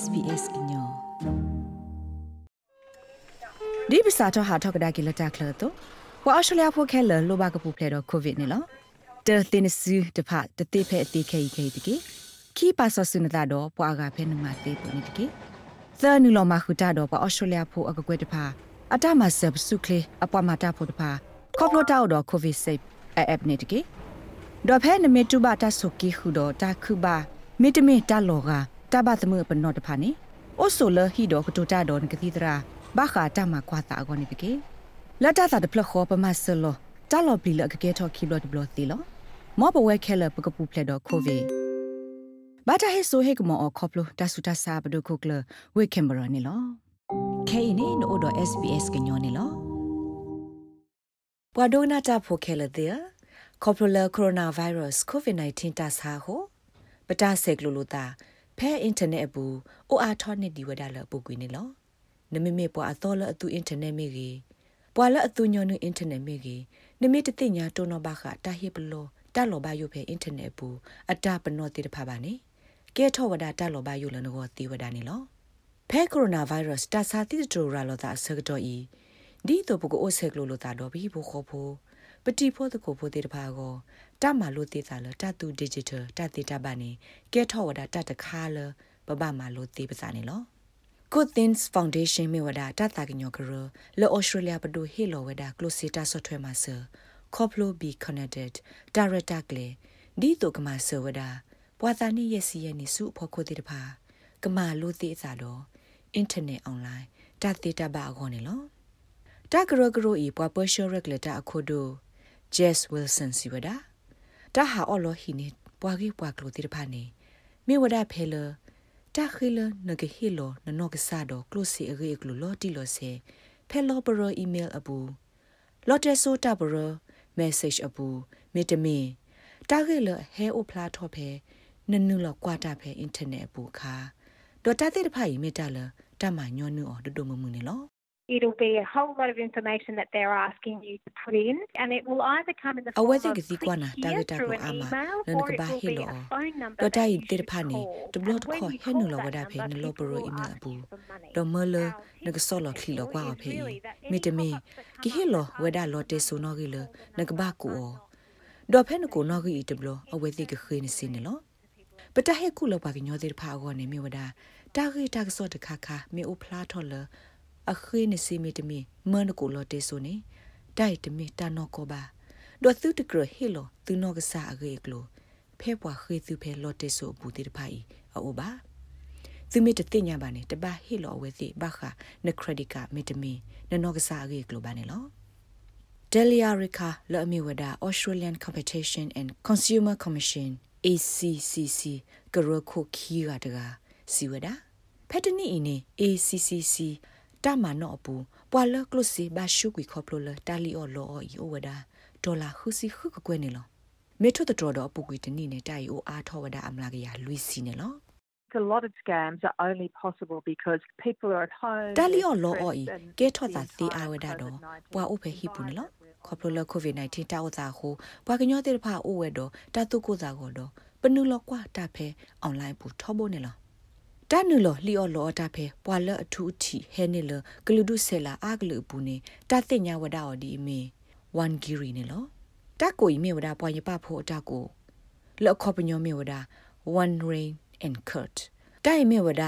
SBS ညောဒီပစာတော့ဟာထောက်ကဒါကီလတာကလတော့ဝါအရှလျာဖိုခဲလလိုဘကပူဖလေတော့ကိုဗစ်နေလောတဲတင်စီတဖတ်တတိဖဲအတိခဲခဲတကေခီပါဆဆုနတာတော့ပွာကဖဲနမတေပနေတကေသနူလောမခုတာတော့ပအရှလျာဖိုအကကွဲတဖာအတမဆပ်စုကလေအပွားမတာဖို့တဖာကော့ပလိုတာတော့ကိုဗစ်ဆေးအပ်နေတကေဒေါ်ဖဲနမေတူဘာတာဆုကီခုတော့တာခုဘာမေတမေတာလောက တဘသမပနောတဖာနေအိုဆိုလဟီတော့ကတူတာတော့ကတိတရာဘာခာတမကွာတာကောနေတကေလတ်တာတာတဖလခောပမဆလောတာလောပလီလကကေထော်ခီဘလတ်ဘလတီလောမောပဝဲခဲလပကပူဖလက်တော့ကိုဗီဘာတာဟေဆိုဟေကမောအခေါပလိုတဆူတဆာဘဒုခုကလဝေကင်ဘရာနေလောခဲနေနိုတော့ SBS ကညောနေလောဘွာဒိုနာတာဖိုခဲလတဲ့ခေါပလိုကိုရိုနာဗိုင်းရပ်စ် COVID-19 တဆာဟိုပတာဆက်ကလိုလိုတာ ဖဲအင်တာနက်ဘူးအိုအားထောနစ်ဒီဝဒါလပုကွေနေလောနမမေပွာအတော်လအတူအင်တာနက်မေကြီးပွာလအတူညောနုအင်တာနက်မေကြီးနမေတတိညာတုံနောဘခတာဟိပလောတလောဘယုဖဲအင်တာနက်ဘူးအတပနောတိတဖပါနေကဲထောဝဒတလောဘယုလနကောတိဝဒနေလောဖဲကိုရိုနာဗိုင်းရပ်စ်တဆာတိတိုရာလောတာဆကတော့ဤဒီတော့ပုကိုအိုဆက်ကလိုလိုတာတော့ဘီဘခိုဖို ပတိဖို့တကိုဖို့တေတဖာကိုတမလို့တေတာလတတူ digital တတေတပါနေကဲထောဝဒတတခါလဘဘမလို့တေပစာနေလော Good Things Foundation မြေဝဒတတာကညောကရလော Australia ဘဒိုဟီလောဝဒ Closita software မှာဆာ Coplo be connected director ကလေဒီတုကမဆဝဒပွာသာနိယစီယနိစုဖို့ခိုတိတဖာကမာလို့တိအစာတော့ internet online တတေတပါအခေါ်နေလောတကရကရိုဤပွာပရှောရက်လက်တာအခုတို့ Jess Wilson စီဝဒတာဟာအော်လိုဟီနေပွာကြီးပွာကလို့တိတဖာနေမြေဝဒဖဲလတာခိလနဂဟီလိုနနောကဆာဒိုကလုစီအဂေကလုလော်တီလိုဆေဖဲလောပရအီးမေးလ်အဘူလော်တဲဆိုတာပရ message အဘူမေတမင်တာခိလဟဲအိုဖလာထော့ဖဲနနုလောကွာတာဖဲအင်တာနက်အဘူခါဒေါ်တာတဲ့တဖိုင်မေတလတမညောနုအော်ဒဒမမှုနေလော it'll be a whole lot of information that they're asking you to put in and it will either come in the form of a kwana target ko ama nan ka ba hilo to dai tir phani to blot kho henu lo wada phe ne lo pro email abu do molo na ka so lo khli lo kwa phe mi te mi ki hilo wada lo te so no gi lo na ka ba ku o do phe ne ko no gi te blo awe ti ka khine sin ne lo ပတဟဲကုလောက်ပါကညောတဲ့ဖာအောနေမြေဝဒတာဂိတာကစောတခါခါမေအိုဖလာထော်လ အခွေးနေစီမီတမီမန်ကိုလော်တေဆိုနေတိုက်တမီတာနောကိုပါဒေါ်သူတကရဟီလိုသူနောကစားအကေကလိုဖဲပွားခေသူဖဲလော်တေဆိုဘူးတိတဖိုင်အိုပါသူမီတတင်ညာပါနေတပါဟီလိုဝဲစီဘခာနခရဒီကာမီတမီနနောကစားအကေကလိုပါနေလော Delia Rika လော်အမီဝဒါ Australian Competition and Consumer Commission ACCC ကရခုခီရတကစီဝဒါဖက်တနီအင်း ACCC တာမနော့ပူပွာလကလစီဘာရှုကွီခေါပလိုလတာလီအော်လော်ဤဝဒါဒေါ်လာခုစီခုကကွဲနေလောမေထုတတော်တော့ပူကွီတနိနေတိုင်အိုအားထောဝဒါအမလာကရလွီစီနေလော a lot of scams are only possible because people are at home တလီအော်လော်ဤကဲထောတာစီအဝဒါတော့ပွာဥဖေဟိပူနေလောခေါပလိုလကိုဗစ် -19 တာဝတာဟိုပွာကညောတဲ့ဖာအိုဝဲတော့တတုကိုသာကိုတော့ပနုလောကွာတဖဲအွန်လိုင်းပူ ထောဖို့နေလောတနုလလီအော်လောတာဖဲပွာလအထူးတီဟဲနေလဂလူဒုဆဲလာအာဂလူဘူးနေတသိညာဝဒအော်ဒီမီဝန်ဂီရီနေလောတကိုဤမေဝဒပွာရပဖို့အတကိုလောခေါပညောမေဝဒ one rain and kurt တိုင်မေဝဒ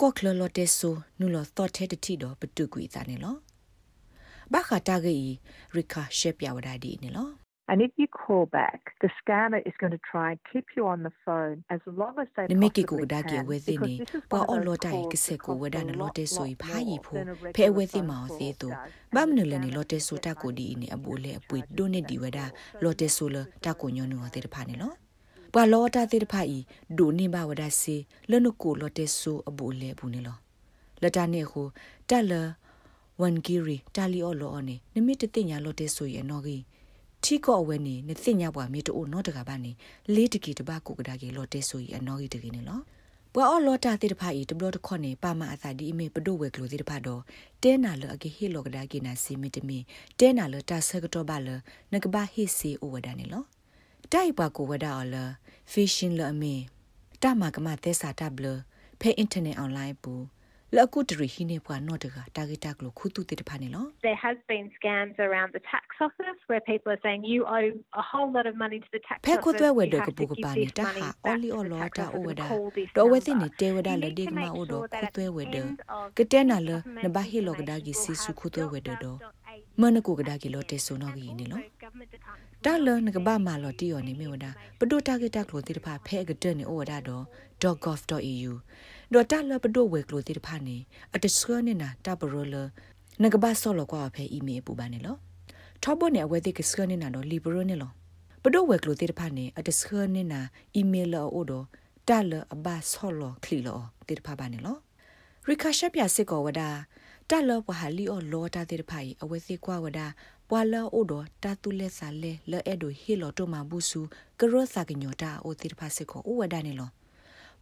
ကော့ကလလတဲဆူနုလသော့ထဲတတိတော့ပတုကွေသားနေလောဘာခတာဂီရီကာရှေပြဝဒဒီနေလော And if you call back, the scammer is going to try and keep you on the phone as long as they possibly can. Nimeki ko we thini pa o lo dai kise ko wada na lo te so i pha yi pho phe we thi ma o se to ba mnu le ni lo te so ta ko di ni abu le apui do ne di wada lo te so lo ta ko nyo no te pha ne lo ပွာလောတာတေတဖာဤဒိုနေဘဝဒစီလနကိုလောတေဆူအဘူလေဘူးနေလောလတနေကိုတက်လဝန်ဂီရီတာလီအော်လောအနေနမိတတိညာလောတေဆူရဲ့နော်ကြီး ထီကောအဝဲနေနသိညာပွားမြေတိုနောတကပါနေလေးတကီတပါကိုကဒါကေလော်တဲဆိုဤအနော်ကြီးတကီနေလောပွာအော်လော်တာတေတဖာဤတဘလတခွန်နေပါမအသာဒီအမေပဒိုဝဲကလိုတေတဖာတော့တဲနာလအကေဟီလောကဒါကေနာစီမီတမီတဲနာလတာဆကတော့ပါလနကဘာဟီစီအိုဝဒါနေလောတိုက်ပွားကိုဝဒါအော်လဖီရှင်လအမေတမကမသက်စာတဘလဖဖဲအင်တာနက်အွန်လိုင်းပူ လကုတရီဟိနေပွားနော့တကတာဂီတာကလိုခုတုတေတဖာနေလော There has been scams around the tax office where people are saying you owe a whole lot of money to the tax ဖဲ office. ခွတ်သွဲဝဲ you ဒ have က to ပုက give ပါ this နေတာ money ဟာ back အော်လီ to အော် the လော tax တာ office အိုဝ and ဒါ call this တော့ဝဲသိနေ number. တဲဝဒါလ You need ဒေ to ကမာ make အိုတော့ sure that ခွ at သွဲ the ဝဒ end of ကတဲနာလ government နဘဟီလောကဒါဂီ information စီစု will ခုသွဲဝဒ have တော့ .gov.au မနကုက ဒါဂီလောတေဆုနောဂီနေလော Also, government departments တာလနကဘာမာလောတီယောနေမေဝဒါပဒိုတာဂီတာကလိုတေတဖာဖဲကတဲ့နေအိုဝဒါတော့ .gov.au တော့တာလပဒိုဝဲကလိုတေတဖာနေအတဆွနေနာတာဘရောလနကဘာဆောလောကွာဖဲအီးမေးလ်ပူပါနေလောထောဘနေအဝဲတိကစကနေနာတော့လီဘရောနေလောပဒိုဝဲကလိုတေတဖာနေအတဆွနေနာအီးမေးလအိုတော့တာလအဘဆောလောခလီလောတေတဖာပါနေလောရီခါရှက်ပြစစ်ကောဝဒါတာလပဟာလီအောလောတာတေတဖာအဝဲစစ်ကွာဝဒါပွာလာအိုတော့တာတူလက်စာလဲလဲအဲ့ဒိုဟီလောတိုမဘူစုကရောစာကညောတာအိုတေတဖာစစ်ကောဥဝဒါနေလော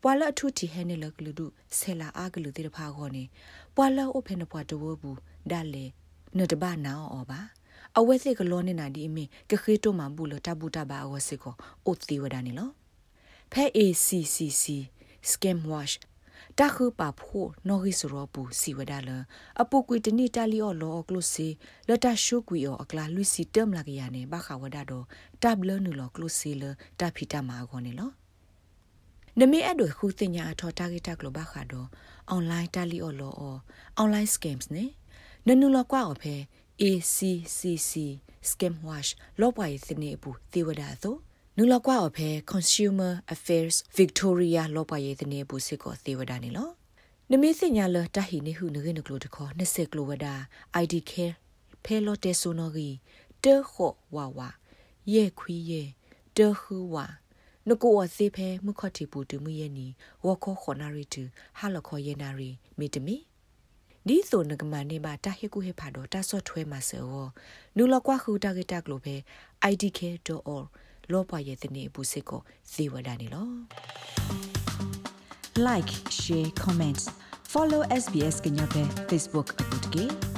ပွာလာအထုတီဟဲနေလကလူဒုဆဲလာအာဂလူတေတဖာခေါနေပွာလာအိုဖဲနပွားတဝဘူးဒါလေနတဘာနာအောပါအဝဲစစ်ကလောနေနာဒီအမီကခေတိုမဘူးလတဘူတဘာအဝဲစစ်ကိုအိုတီဝဒါနေလောဖဲ ACCC scam wash တခုပါဖို့နော်ဂီစရောပူစီဝဒါလအပုကွေတနိတလီအော်လောကလုစီလတရှုကွေအောအကလာလူစီတမ်လာကရနေဘခဝဒါတော့တဘလနူလောကလုစီလတဖီတမာခေါနေလော နမေအဲ့တို့ခုတင်ညာအထော်တာဂက်တက်လိုဘခါတော့ online တလီအော်လော online scams နေနနူလောကွာအဖဲ ACCC scam wash လောပွားရေးစနေဘူးသေဝဒါသောနူလကွာအဖဲ Consumer Affairs Victoria လောပွားရေးတဲ့ဘူးစစ်ကိုသေဝဒါနေလောနမေစညာလတဟိနေဟုနဂိနကလိုတခေါ20ကလိုဝဒါ ID care ဖဲလောတေဆိုနိုဂီတေခောဝါဝါယေခွီယေတေခူဝါ နကိုအစေဖဲမခတိပူတူမယနီဝခောခနာရီတူဟာလခောယေနာရီမီတမီဒီဆိုနကမနေပါတဟေကုဟေဖာတော့တဆော့ထွဲမှာဆောနူလကွာခူတာဂက်တက်လိုပဲ idk.org လောပွားရဲ့တဲ့နေဘူးစစ်ကိုဇေဝဒာနေလော like share comments follow SBS ကညပဲ Facebook အပုတ်ကေ